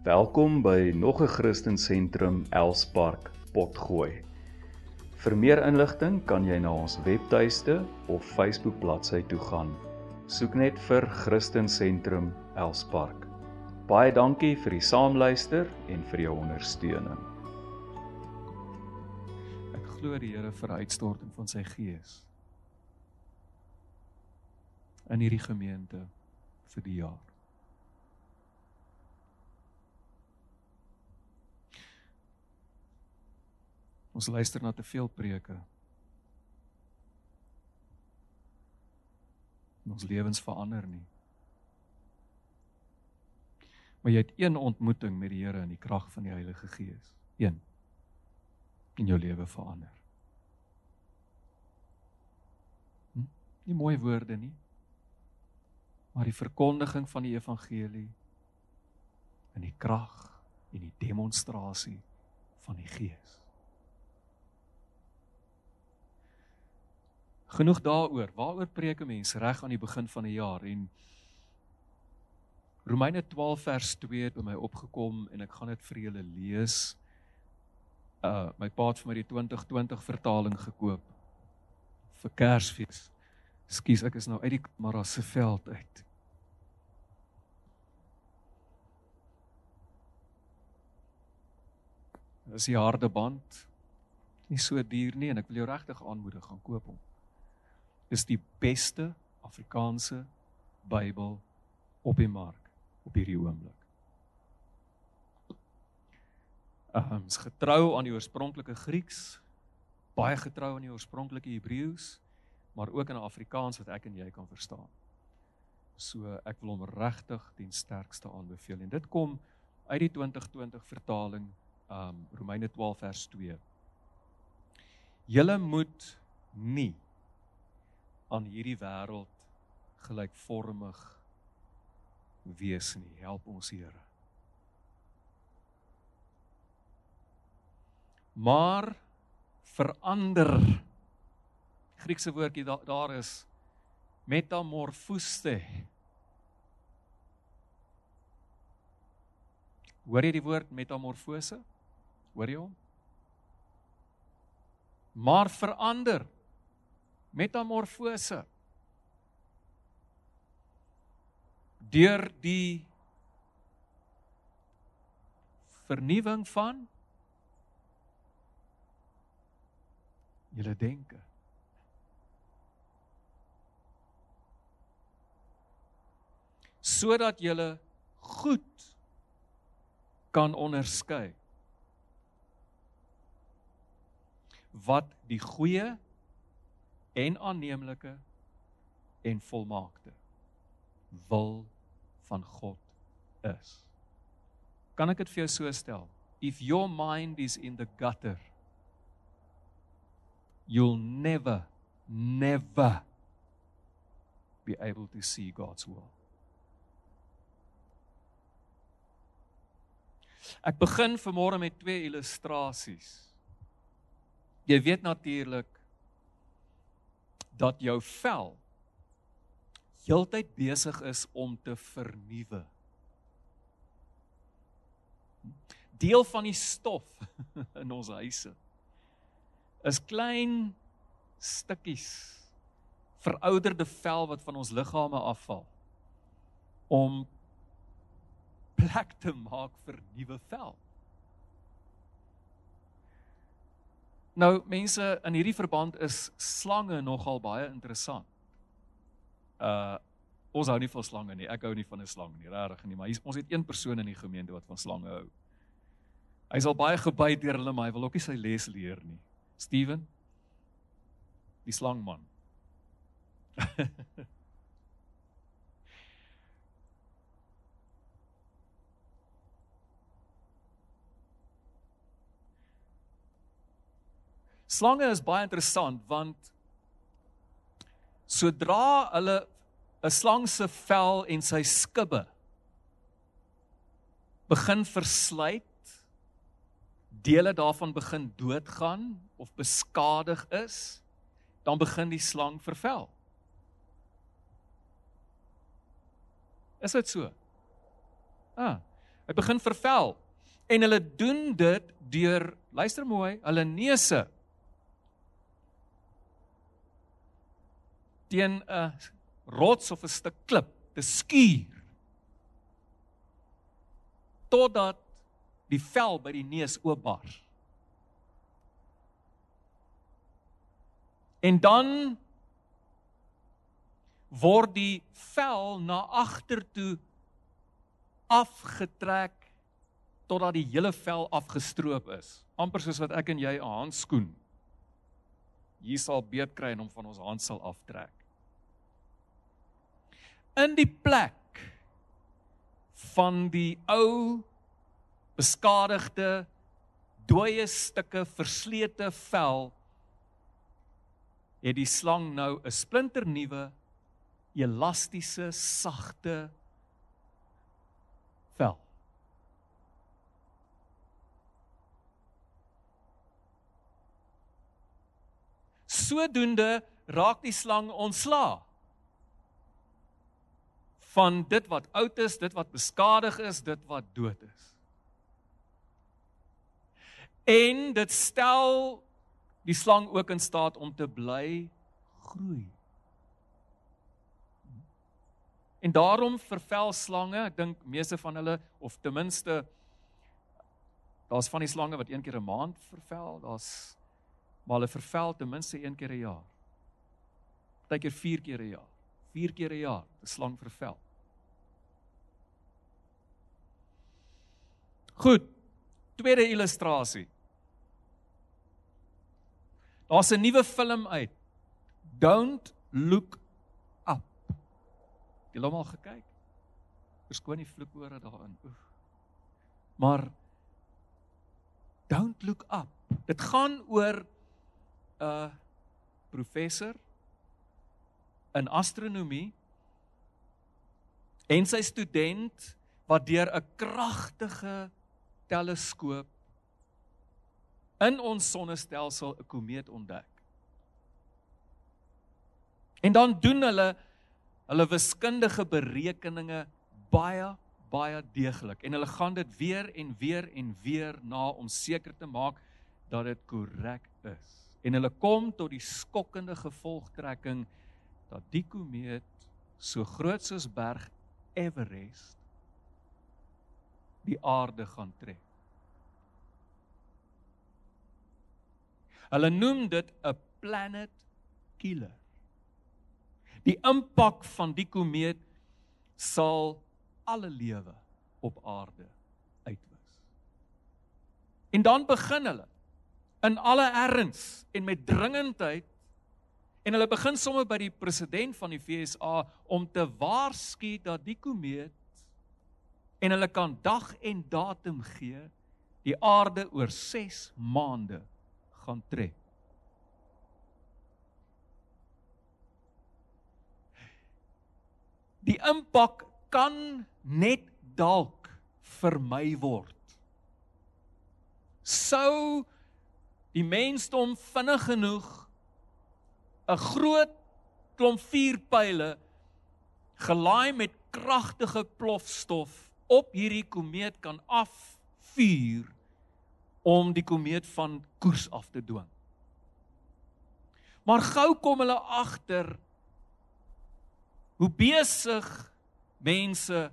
Welkom by nog 'n Christen Sentrum Elspark Potgooi. Vir meer inligting kan jy na ons webtuiste of Facebook bladsy toe gaan. Soek net vir Christen Sentrum Elspark. Baie dankie vir die saamluister en vir jou ondersteuning. Ek glo die Here vir uitstorting van sy gees in hierdie gemeente vir die jaar. Ons luister na te veel preke. Ons lewens verander nie. Maar jy het een ontmoeting met die Here in die krag van die Heilige Gees. Een. In jou lewe verander. Hm? Nie mooi woorde nie. Maar die verkondiging van die evangelie in die krag en die demonstrasie van die Gees. Genoeg daaroor. Waaroor preek 'n mens reg aan die begin van 'n jaar en Romeine 12 vers 2 het by my opgekom en ek gaan dit vir julle lees. Uh my pa het vir my die 2020 vertaling gekoop vir Kersfees. Skus, ek is nou uit die Mara se veld uit. Dis 'n harde band. Nie so duur nie en ek wil jou regtig aanmoedig gaan koop hom is die beste Afrikaanse Bybel op die mark op hierdie oomblik. Ehm um, is getrou aan die oorspronklike Grieks, baie getrou aan die oorspronklike Hebreëus, maar ook in Afrikaans wat ek en jy kan verstaan. So ek wil hom regtig ten sterkste aanbeveel en dit kom uit die 2020 vertaling ehm um, Romeine 12 vers 2. Julle moet nie aan hierdie wêreld gelykvormig wees nie. Help ons Here. Maar verander Griekse woordjie daar daar is metamorfose. Hoor jy die woord metamorfose? Hoor jy hom? Maar verander metamorfose deur die vernuwing van julle denke. Sodat julle goed kan onderskei wat die goeie en aanneemlike en volmaakte wil van God is. Kan ek dit vir jou so stel? If your mind is in the gutter, you'll never never be able to see God's will. Ek begin vanmôre met twee illustrasies. Jy weet natuurlik dat jou vel heeltyd besig is om te vernuwe. Deel van die stof in ons huise is klein stukkies verouderde vel wat van ons liggame afval om plek te maak vir nuwe vel. Nou mense in hierdie verband is slange nogal baie interessant. Uh ons hou nie van slange nie. Ek hou nie van 'n slang nie, regtig nie, maar hier, ons het een persoon in die gemeente wat van slange hou. Hy is al baie gebyt deur hulle, maar hy wil ook nie sy les leer nie. Steven die slangman. Slange is baie interessant want sodra hulle 'n slang se vel en sy skubbe begin versluit, dele daarvan begin doodgaan of beskadig is, dan begin die slang vervel. Is dit so? Ah. Hy begin vervel. En hulle doen dit deur luister mooi, hulle neuse teen 'n rots of 'n stuk klip te skuur totdat die vel by die neus oopbars. En dan word die vel na agter toe afgetrek totdat die hele vel afgestroop is. amper soos wat ek en jy 'n handskoen hier sal beet kry en hom van ons hand sal aftrek. In die plek van die ou beskadigde dooie stukke verslete vel het die slang nou 'n splinternuwe elastiese sagte vel. Sodoende raak die slang ontslaa van dit wat oud is, dit wat beskadig is, dit wat dood is. En dit stel die slang ook in staat om te bly groei. En daarom vervel slange, ek dink meeste van hulle of ten minste daar's van die slange wat een keer 'n maand vervel, daar's maar hulle vervel ten minste een keer 'n jaar. Partykeer 4 keer 'n jaar. 4 keer 'n jaar 'n slang vervel. Goed. Tweede illustrasie. Daar's 'n nuwe film uit. Don't look Jy het hom al gekyk. Verskoon die vloekore daarin. Oef. Maar don't look up. Dit gaan oor 'n uh, professor in astronomie en sy student wat deur 'n kragtige teleskoop in ons sonnestelsel 'n komeet ontdek. En dan doen hulle hulle wiskundige berekeninge baie baie deeglik en hulle gaan dit weer en weer en weer na om seker te maak dat dit korrek is. En hulle kom tot die skokkende gevolgtrekking dat die komeet so groot soos berg Everest die aarde gaan tref. Hulle noem dit 'n planet killer. Die impak van die komeet sal alle lewe op aarde uitwis. En dan begin hulle in alle erns en met dringendheid en hulle begin sommer by die president van die FSA om te waarsku dat die komeet en hulle kan dag en datum gee die aarde oor 6 maande gaan tref. Die impak kan net dalk vermy word. Sou die mensdom vinnig genoeg 'n groot klomp vuurpyle gelaai met kragtige plofstof op hierdie komeet kan afvuur om die komeet van koers af te dwing. Maar gou kom hulle agter hoe besig mense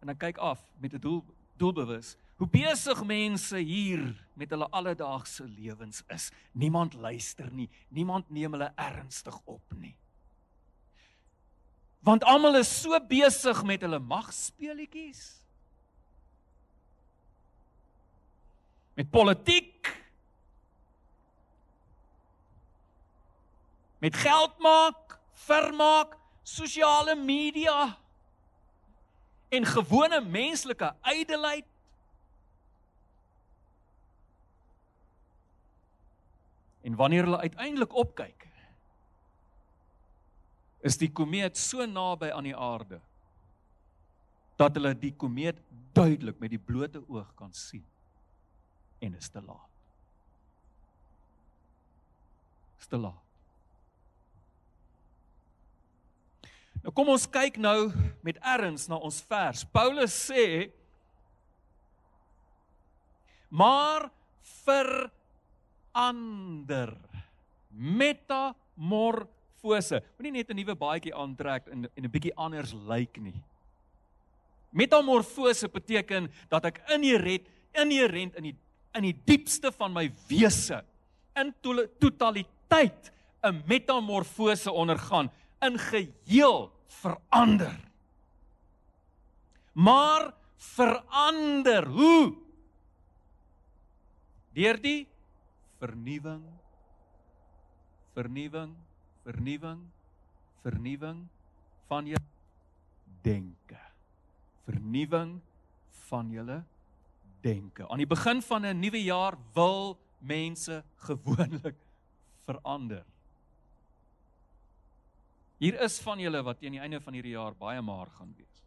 en ek kyk af met 'n doel doelbewus hoe besig mense hier met hulle alledaagse lewens is. Niemand luister nie. Niemand neem hulle ernstig op nie. Want almal is so besig met hulle magspeletjies met politiek. Met geld maak vermaak sosiale media. En gewone menslike ydelheid en wanneer hulle uiteindelik opkyk is die komeet so naby aan die aarde dat hulle die komeet duidelik met die blote oog kan sien en is te laat. Is te laat. Nou kom ons kyk nou met erns na ons vers. Paulus sê maar verander. Metamorfose. Moenie net 'n nuwe baadjie aantrek en en 'n bietjie anders lyk nie. Metamorfose beteken dat ek inherent inherent in die in die diepste van my wese in totaliteit 'n metamorfose ondergaan, in geheel verander. Maar verander hoe? Deur die vernuwing vernuwing vernuwing vernuwing van jou denke. Vernuwing van julle denke. Aan die begin van 'n nuwe jaar wil mense gewoonlik verander. Hier is van julle wat teen die einde van hierdie jaar baie maar gaan wees.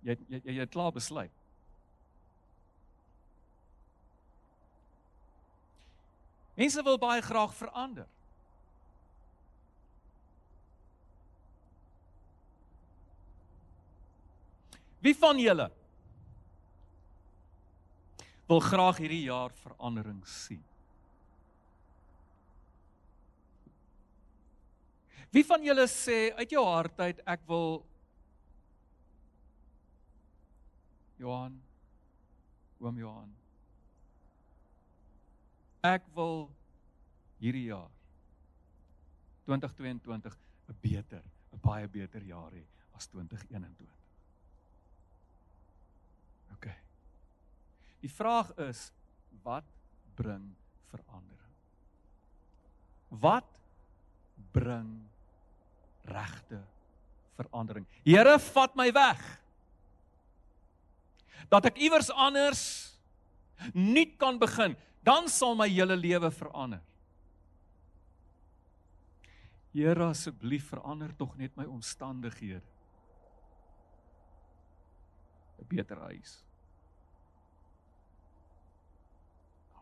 Jy jy jy het klaar besluit. Mense wil baie graag verander. Wie van julle wil graag hierdie jaar verandering sien? Wie van julle sê uit jou hart uit ek wil Johan oom Johan ek wil hierdie jaar 2022 'n beter, 'n baie beter jaar hê as 2021. OK. Die vraag is wat bring verandering? Wat bring regte verandering? Here, vat my weg. Dat ek iewers anders nuut kan begin, dan sal my hele lewe verander. Here asseblief verander tog net my omstandighede. 'n Beter huis.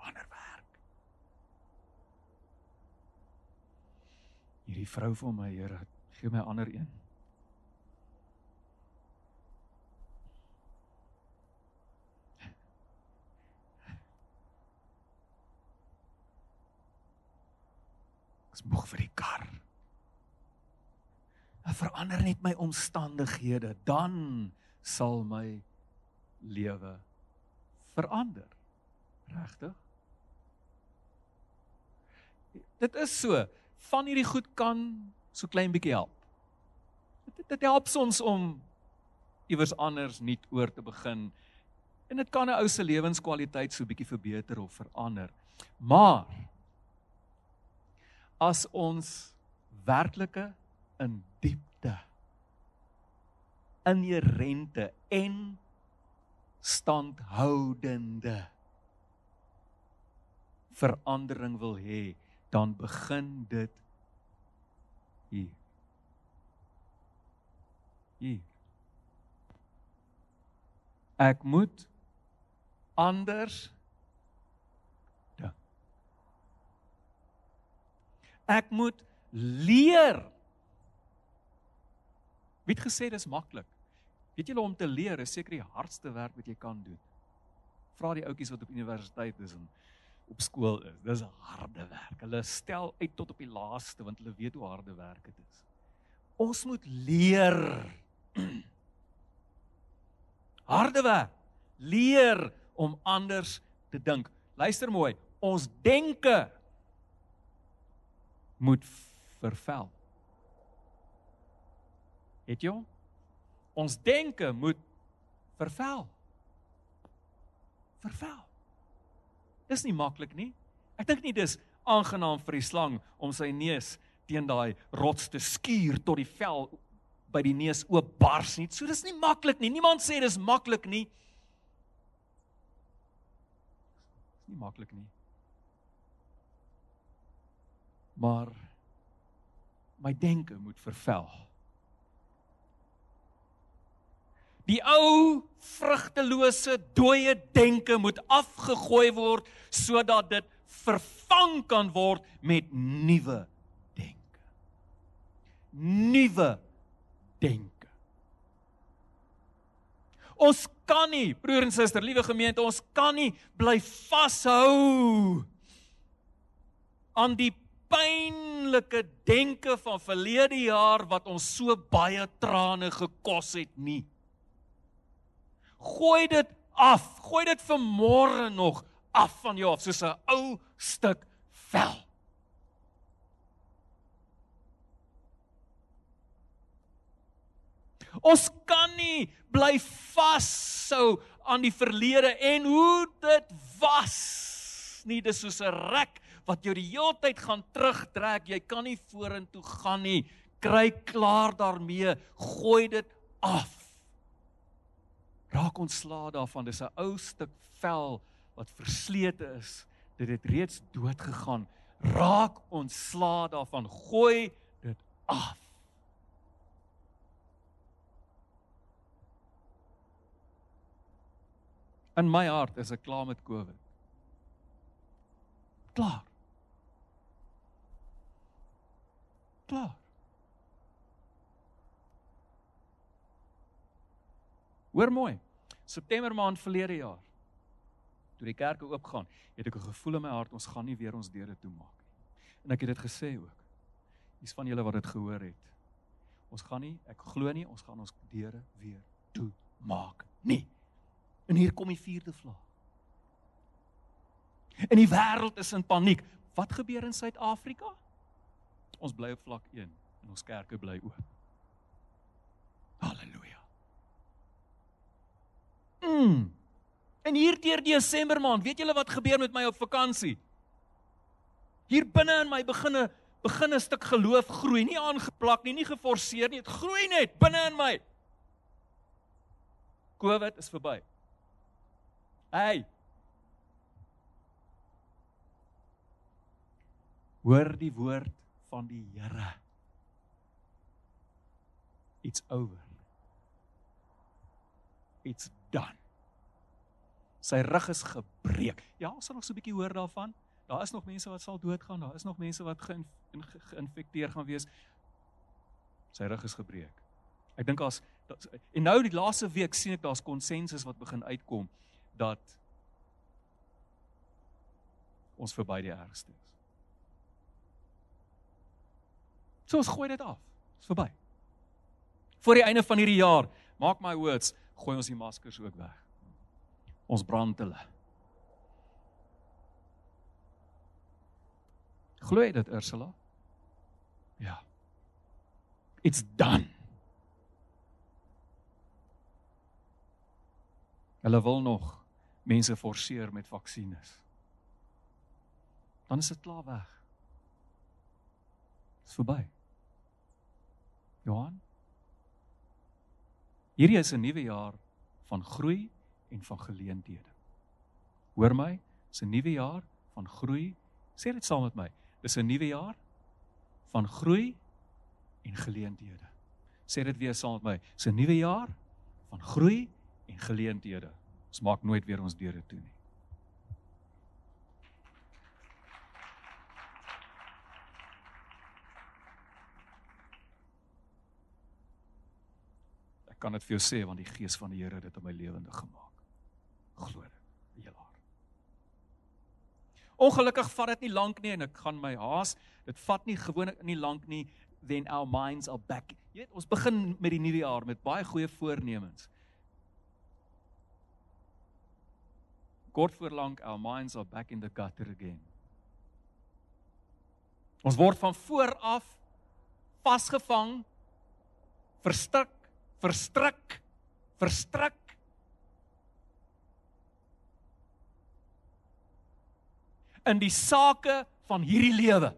Ander werk. Hierdie vrou vir my, Here, gee my 'n ander een. Ek's moeg vir die kar. Ek verander net my omstandighede, dan sal my lewe verander. Regtig? Dit is so, van hierdie goed kan so klein bietjie help. Dit dit help ons om iewers anders nuut oor te begin. En dit kan 'n ou se lewenskwaliteit so bietjie verbeter of verander. Maar as ons werklike in diepte inherente en standhoudende verandering wil hê, dan begin dit hier. Hier. Ek moet anders Ek moet leer. Wie het gesê dis maklik? Weet julle om te leer is seker die hardste werk wat jy kan doen. Vra die ouetjies wat op universiteit is en op skool is. Dis harde werk. Hulle stel uit tot op die laaste want hulle weet hoe harde werk dit is. Ons moet leer. Harde werk. Leer om anders te dink. Luister mooi. Ons denke moet vervel. Het jy? Ons denke moet vervel. Vervel. Dis nie maklik nie. Ek dink nie dis aangenaam vir die slang om sy neus teen daai rots te skuur tot die vel by die neus oop bars nie. So dis nie maklik nie. Niemand sê dis maklik nie. Dis nie maklik nie. Maar my denke moet vervel. Die ou vrugtelose dooie denke moet afgegooi word sodat dit vervang kan word met nuwe denke. Nuwe denke. Ons kan nie, broer en suster, liewe gemeente, ons kan nie bly vashou aan die pynlike denke van verlede jaar wat ons so baie trane gekos het nie. Gooi dit af. Gooi dit vir môre nog af van jou af soos 'n ou stuk vel. Ons kan nie bly vashou aan die verlede en hoe dit was nie. Dis soos 'n rek wat jou die hele tyd gaan terugtrek. Jy kan nie vorentoe gaan nie. Kry klaar daarmee. Gooi dit af. Raak ontslae daarvan. Dis 'n ou stuk vel wat verslete is. Dit het reeds dood gegaan. Raak ontslae daarvan. Gooi dit af. In my hart is ek klaar met COVID. Klaar. Klaar. Hoor mooi. September maand verlede jaar toe die kerke oopgaan, het ek 'n gevoel in my hart ons gaan nie weer ons deure toemaak nie. En ek het dit gesê ook. Dis van julle wat dit gehoor het. Ons gaan nie, ek glo nie ons gaan ons deure weer toemaak nie. En hier kom die vierde vlaag. En die wêreld is in paniek. Wat gebeur in Suid-Afrika? Ons bly op vlak 1 en ons kerke bly oop. Halleluja. Mm. En hier teer Desember maand, weet julle wat gebeur met my op vakansie? Hier binne in my beginne begin 'n stuk geloof groei, nie aangeplak nie, nie geforseer nie, dit groei net binne in my. COVID is verby. Hey. Hoor die woord van die Here. It's over. It's done. Sy rug is gebreek. Ja, ons sal nog so 'n bietjie hoor daarvan. Daar is nog mense wat sal doodgaan, daar is nog mense wat geïnfekteer gaan wees. Sy rug is gebreek. Ek dink as en nou die laaste week sien ek daar's konsensus wat begin uitkom dat ons verby die ergste is. So ons gooi dit af. Dis verby. Voor die einde van hierdie jaar, maak my words, gooi ons die maskers ook weg. Ons brand hulle. Glo jy dit Ursula? Ja. It's done. Hulle wil nog mense forceer met vaksines. Dan is dit klaar weg. Dis verby. Johan. Hierdie is 'n nuwe jaar van groei en van geleenthede. Hoor my, dis 'n nuwe jaar van groei. Sê dit saam met my. Dis 'n nuwe jaar van groei en geleenthede. Sê dit weer saam met my. Dis 'n nuwe jaar van groei en geleenthede. Ons maak nooit weer ons deure toe nie. Kan dit vir jou sê want die gees van die Here het dit in my lewende gemaak. Glo dit, heelaar. Ongelukkig vat dit nie lank nie en ek gaan my haas. Dit vat nie gewoonlik nie lank nie then our minds are back. Jy weet, ons begin met die nuwe jaar met baie goeie voornemens. kort voor lank our minds are back in the gutter again. Ons word van voor af vasgevang, verstrik, verstrik, verstrik. in die sake van hierdie lewe.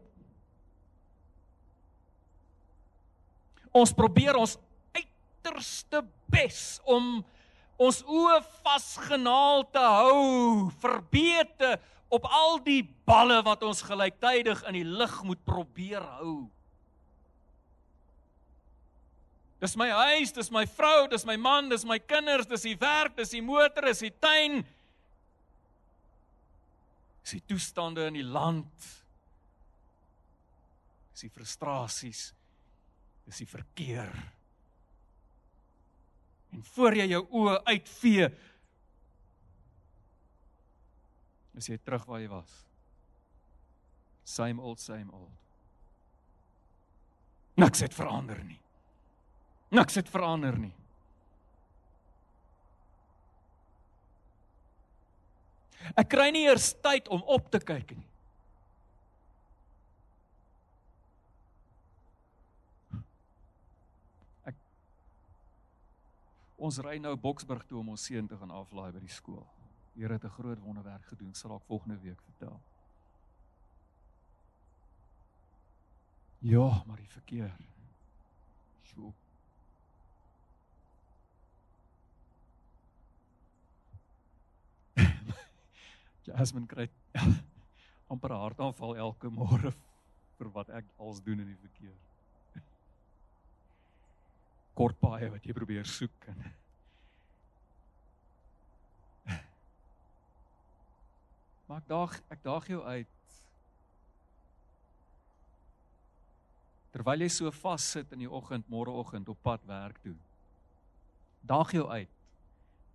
Ons probeer ons uiterste bes om ons oë vasgenaal te hou, verbete op al die balle wat ons gelyktydig in die lug moet probeer hou. Dis my huis, dis my vrou, dis my man, dis my kinders, dis die werk, dis die motor, dis die tuin. Dis die toestande in die land. Dis die frustrasies. Dis die verkeer. En voor jy jou oë uitvee is jy terug waar jy was. Same old same old. Niks het verander nie. Niks het verander nie. Ek kry nie eers tyd om op te kyk nie. Ek Ons ry nou Boksburg toe om ons seun te gaan aflaai by die skool. Here het 'n groot wonderwerk gedoen, sal ek volgende week vertel. Ja, maar die verkeer. Sjoe. Jasmine kry amper 'n hartaanval elke môre vir wat ek als doen in die verkeer. Kort paaie wat jy probeer soek en Maar ek daag ek daag jou uit. Terwyl jy so vas sit in die oggend, môreoggend op pad werk toe. Daag jou uit.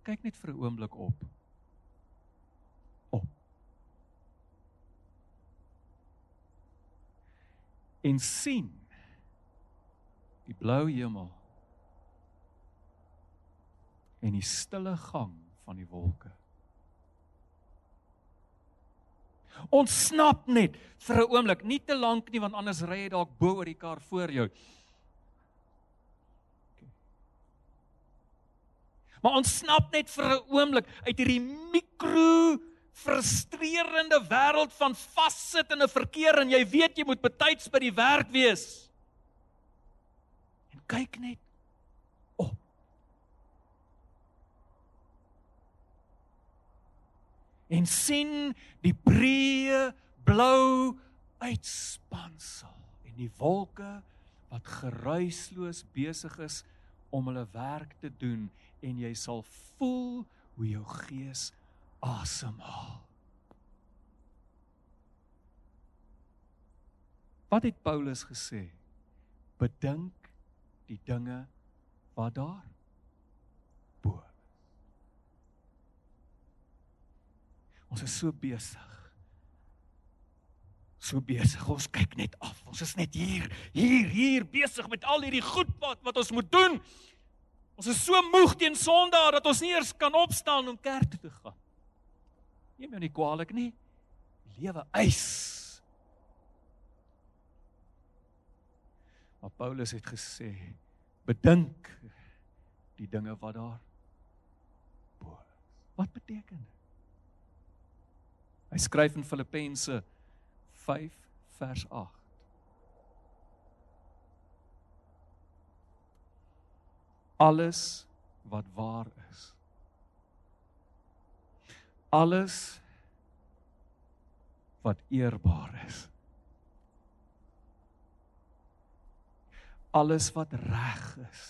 Kyk net vir 'n oomblik op. En sien die blou hemel en die stille gang van die wolke. Ontsnap net vir 'n oomblik, nie te lank nie want anders ry jy dalk bo oor die kar voor jou. Maar ontsnap net vir 'n oomblik uit hierdie mikro frustrerende wêreld van vassit in 'n verkeer en jy weet jy moet betyds by die werk wees. En kyk net op. En sien die breë blou uitspansel en die wolke wat geruisloos besig is om hulle werk te doen en jy sal voel hoe jou gees asemhaal. Wat het Paulus gesê? Bedink die dinge wat daar bo. Ons is so besig. So besig. Ons kyk net af. Ons is net hier, hier, hier besig met al hierdie goed wat wat ons moet doen. Ons is so moeg teen Sondag dat ons nie eers kan opstaan om kerk toe te gaan. Neem jou nie kwaadlik nie. Lewe eis. Maar Paulus het gesê, bedink die dinge wat daar bo. Wat beteken dit? Hy skryf in Filippense 5 vers 8. Alles wat waar is. Alles wat eerbaar is. Alles wat reg is.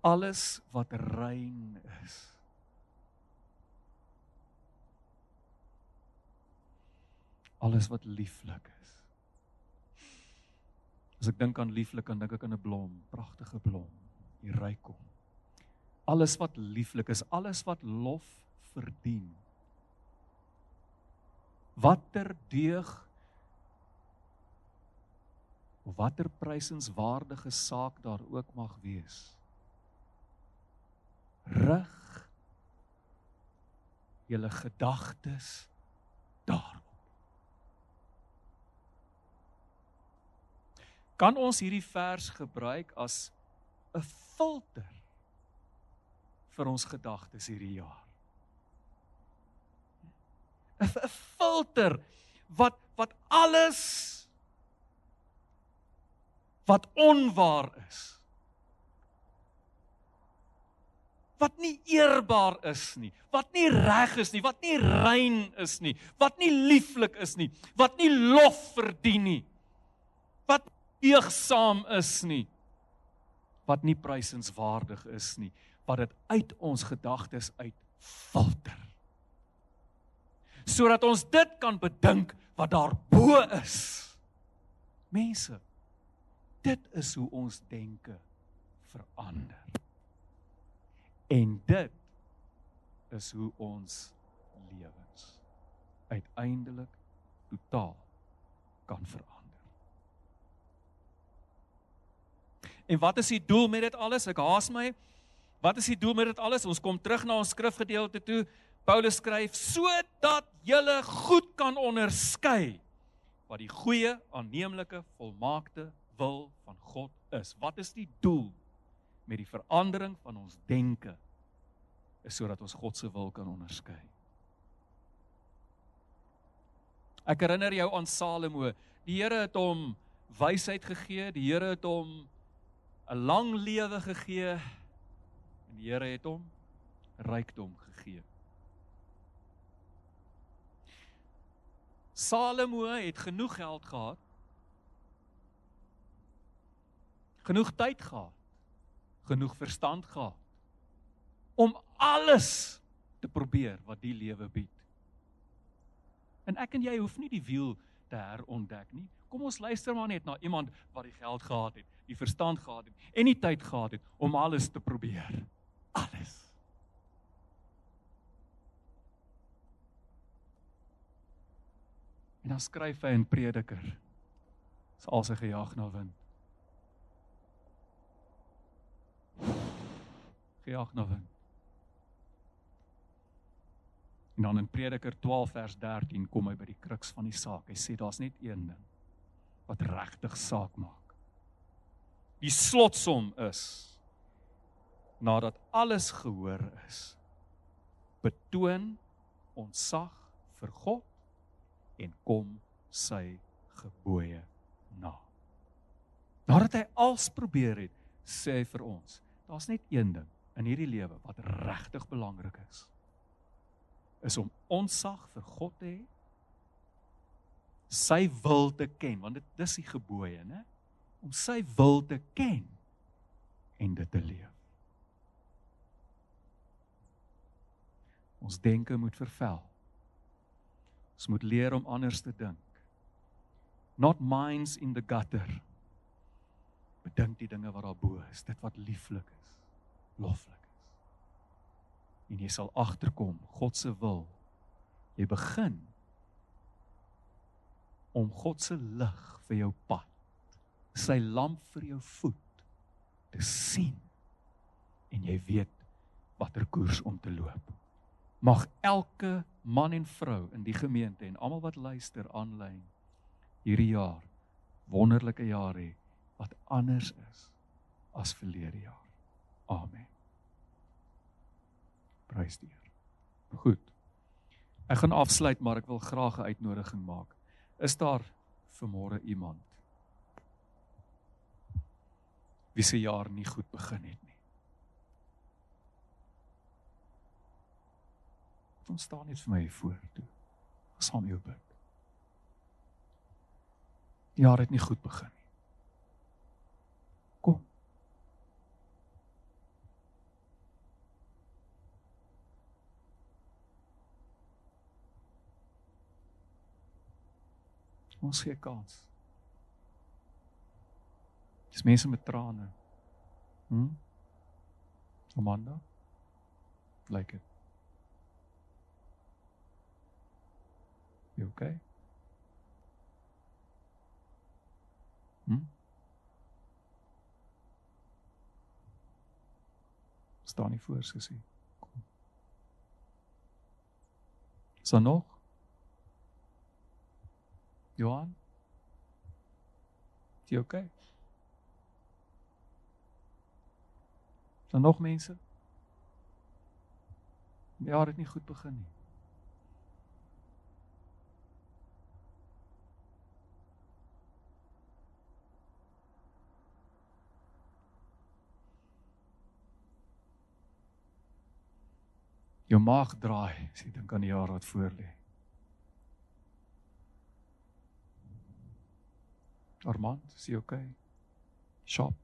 Alles wat rein is. alles wat lieflik is. As ek dink aan lieflik, dan dink ek aan 'n blom, pragtige blom, hier ry kom. Alles wat lieflik is, alles wat lof verdien. Watter deug of watter prysenswaardige saak daar ook mag wees. Rig julle gedagtes daar. kan ons hierdie vers gebruik as 'n filter vir ons gedagtes hierdie jaar. 'n filter wat wat alles wat onwaar is wat nie eerbaar is nie, wat nie reg is nie, wat nie rein is nie, wat nie lieflik is nie, wat nie lof verdien nie, wat eegsaam is nie wat nie prysenswaardig is nie wat dit uit ons gedagtes uit filter sodat ons dit kan bedink wat daar bo is mense Dit is hoe ons denke verander. En dit is hoe ons lewens uiteindelik totaal kan verander. En wat is die doel met dit alles? Ek haas my. Wat is die doel met dit alles? Ons kom terug na ons skrifgedeelte toe. Paulus skryf sodat julle goed kan onderskei wat die goeie, aanneemlike, volmaakte wil van God is. Wat is die doel met die verandering van ons denke? Is sodat ons God se wil kan onderskei. Ek herinner jou aan Salomo. Die Here het hom wysheid gegee, die Here het hom 'n lang lewe gegee en die Here het hom rykdom gegee. Salomo het genoeg geld gehad. Genoeg tyd gehad. Genoeg verstand gehad om alles te probeer wat die lewe bied. En ek en jy hoef nie die wiel te herontdek nie. Kom ons luister maar net na iemand wat die geld gehad het, die verstand gehad het en die tyd gehad het om alles te probeer. Alles. En dan skryf hy in Prediker. Is al sy gejaag na wind. Gejaag na wind. En dan in Prediker 12 vers 13 kom hy by die kruks van die saak. Hy sê daar's net een ding wat regtig saak maak. Die slotsom is nadat alles gehoor is, betoon ontsag vir God en kom sy gebooie na. Nadat hy als probeer het, sê hy vir ons, daar's net een ding in hierdie lewe wat regtig belangrik is. Is om onsag vir God te hê sy wil te ken want dit dis die gebooie nê om sy wil te ken en dit te leef ons denke moet vervel. Ons moet leer om anders te dink. Not minds in the gutter. Bedink die dinge wat daar bo is dit wat lieflik is loflik en jy sal agterkom God se wil. Jy begin om God se lig vir jou pad, sy lamp vir jou voet te sien. En jy weet watter koers om te loop. Mag elke man en vrou in die gemeente en almal wat luister aanlyn hierdie jaar wonderlike jaar hê wat anders is as verlede jaar. Amen. Prys die Here. Goed. Ek gaan afsluit, maar ek wil graag 'n uitnodiging maak. Is daar vanmôre iemand wie se jaar nie goed begin het nie? Kom staan net vir my voor toe. Saam jou bid. Die jaar het nie goed begin nie. Kom. Ons gee kans. Dis mense met trane. Hm? Amanda? Like it. You okay? Hm? Staan nie voor gesê. Kom. Is daar nog? Johan? Is jy okay? Is daar nog mense? Ja, dit het nie goed begin nie. Jou maag draai, as jy dink aan die jaar wat voor lê. Armand, is jy okay? Shop.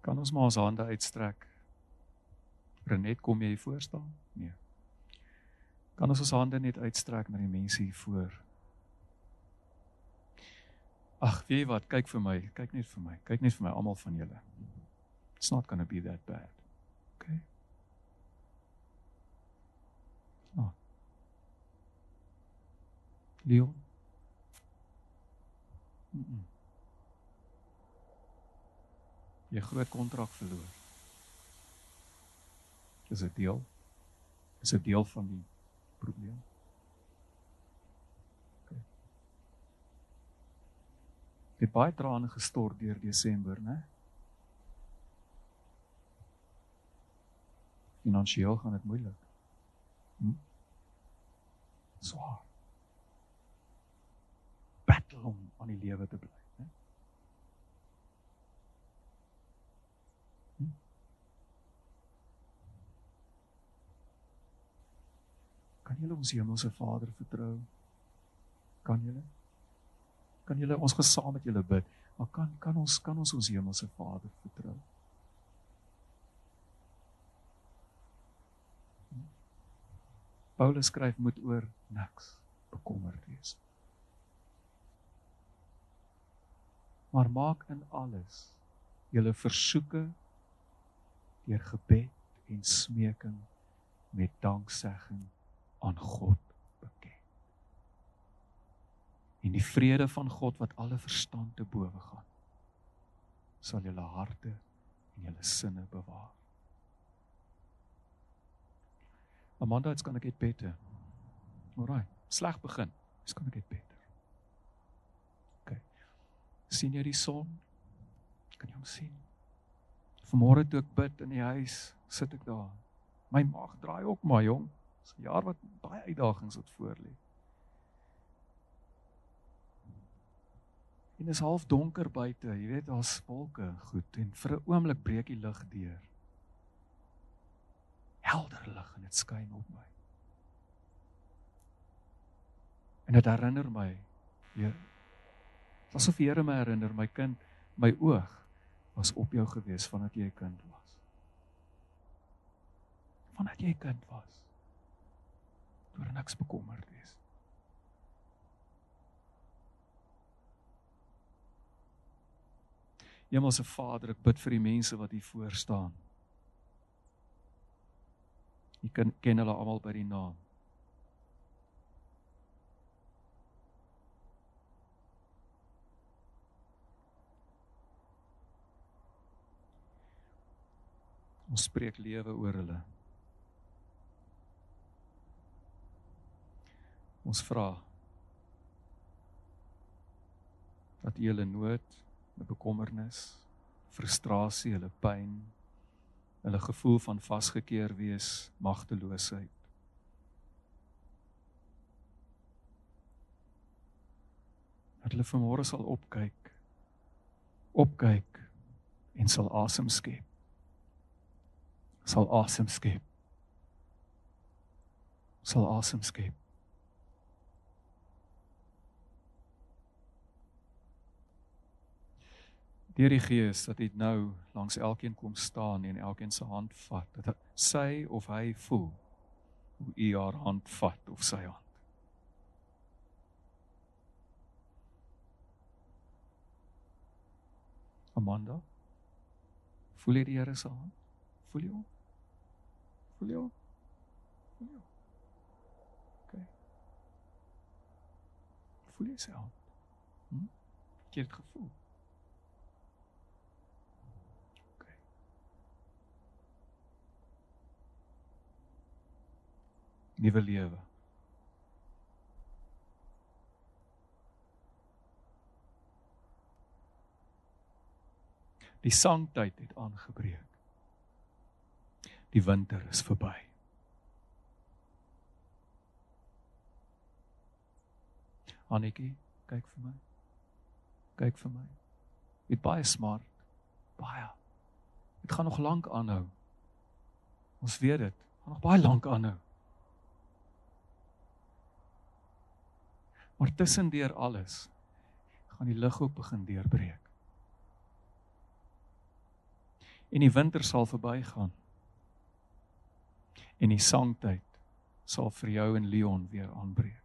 Kan ons maar ons hande uitstrek? Renet, kom jy voor staan? Nee. Kan ons ons hande net uitstrek na die mense hier voor? Ag, weet jy wat? Kyk vir my, kyk net vir my. Kyk net vir my almal van julle. It's not going to be that bad. Okay? It's not. Leon. Mm -mm. Jy groot kontrak verloor. Is 'n deel. Is 'n deel van die probleem. Het baie trane gestort deur Desember, né? Finansieel gaan dit moeilik. Hm? Swaar. Battle om aan die lewe te bly, né? Hm? Kan julle ons hemelse Vader vertrou? Kan julle? Kan julle ons gesaam met julle bid? Maar kan kan ons kan ons ons hemelse Vader vertrou? Paulus skryf moet oor niks bekommerd wees. Maar maak in alles julle versoeke deur gebed en smeking met danksegging aan God. En die vrede van God wat alle verstand te bowe gaan sal julle harte en julle sinne bewaar. Amanda, it's going to get better. Alraai, sleg begin. It's going to get better. OK. sien jy die son? Kan jy hom sien? Vanmôre toe ek bid in die huis, sit ek daar. My maag draai ook maar jong. Dis 'n jaar wat baie uitdagings wat voor lê. En dit is half donker buite, jy weet daar's wolke, goed, en vir 'n oomblik breek die lig deur helder lig en dit skyn op my. En dit herinner my, Heer, asof die Here my herinner, my kind, my oog was op jou gewees vandat jy 'n kind was. Vandat jy 'n kind was. Oor niks bekommerd wees. Hemelse Vader, ek bid vir die mense wat hier voor staan. Jy kan ken hulle almal by die naam. Ons spreek lewe oor hulle. Ons vra dat jy hulle nood, hulle bekommernis, frustrasie, hulle pyn hulle gevoel van vasgekeer wees, magteloosheid. Dat hulle vanmôre sal opkyk. Opkyk en sal asem skep. Sal asem skep. Sal asem skep. Deur die gees dat dit nou langs elkeen kom staan en elkeen se hand vat dat sy of hy voel hoe u haar hand vat of sy hand. Amanda voel jy die Here se hand? Voel jy hom? Voel jy hom? Voel jy okay voel jy hand? Hm? jy het gevoel nuwe lewe. Die sangtyd het aangebreek. Die winter is verby. Annetjie, kyk vir my. Kyk vir my. Dit baie smart. Baie. Dit gaan nog lank aanhou. Ons weet dit. Gaan nog baie lank aanhou. Maar tussendeur alles gaan die lig ook begin deurbreek. En die winter sal verbygaan. En die sangtyd sal vir jou en Leon weer aanbreek.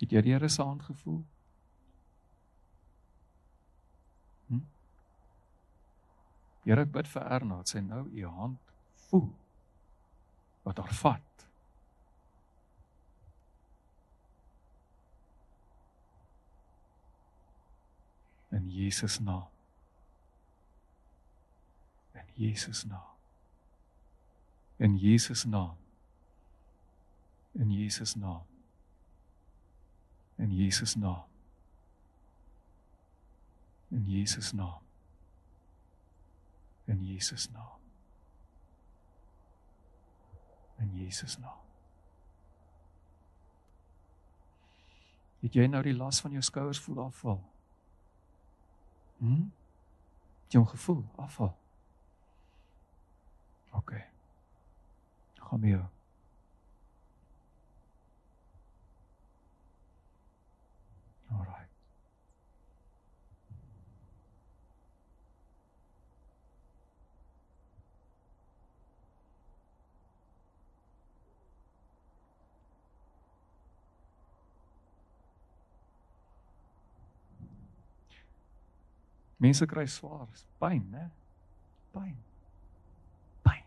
Het jy die Here se hand gevoel? Hm? Here ek bid vir Erna, dat sy nou u hand voel wat haar vat. In Jesus naam. In Jesus naam. In Jesus naam. In Jesus naam. In Jesus naam. In Jesus naam. In Jesus naam. In Jesus naam. Het jy nou die las van jou skouers voel afval? Hm? Het jy hom gevoel afval? OK. Gaan mee. Jou. Mense kry swaar pyn, né? Pyn. Pyn.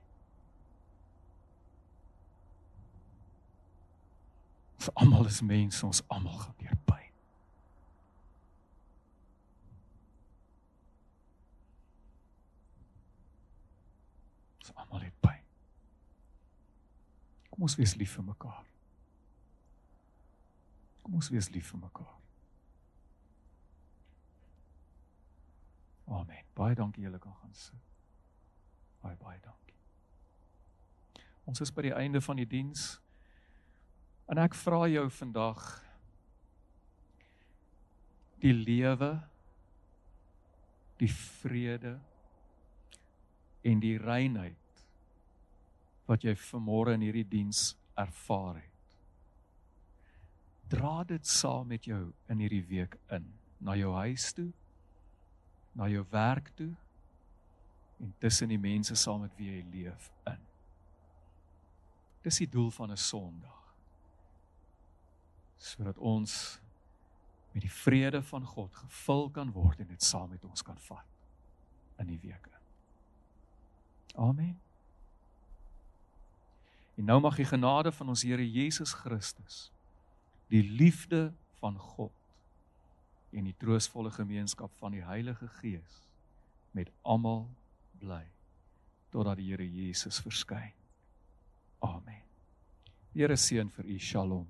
Ons almal is mense, ons almal gaan deur pyn. Ons almal het pyn. Kom ons wees lief vir mekaar. Kom ons wees lief vir mekaar. Amen. Baie dankie julle kan gaan sit. Baie baie dankie. Ons is by die einde van die diens. En ek vra jou vandag die lewe die vrede en die reinheid wat jy vanmôre in hierdie diens ervaar het. Dra dit saam met jou in hierdie week in na jou huis toe, na jou werk toe en tussen die mense saam met wie jy leef in. Dis die doel van 'n Sondag. Sodat ons met die vrede van God gevul kan word en dit saam met ons kan vat in die week. Amen. En nou mag die genade van ons Here Jesus Christus, die liefde van God en die troostvolle gemeenskap van die Heilige Gees met almal bly totdat die Here Jesus verskyn. Amen. Here seën vir u. Shalom.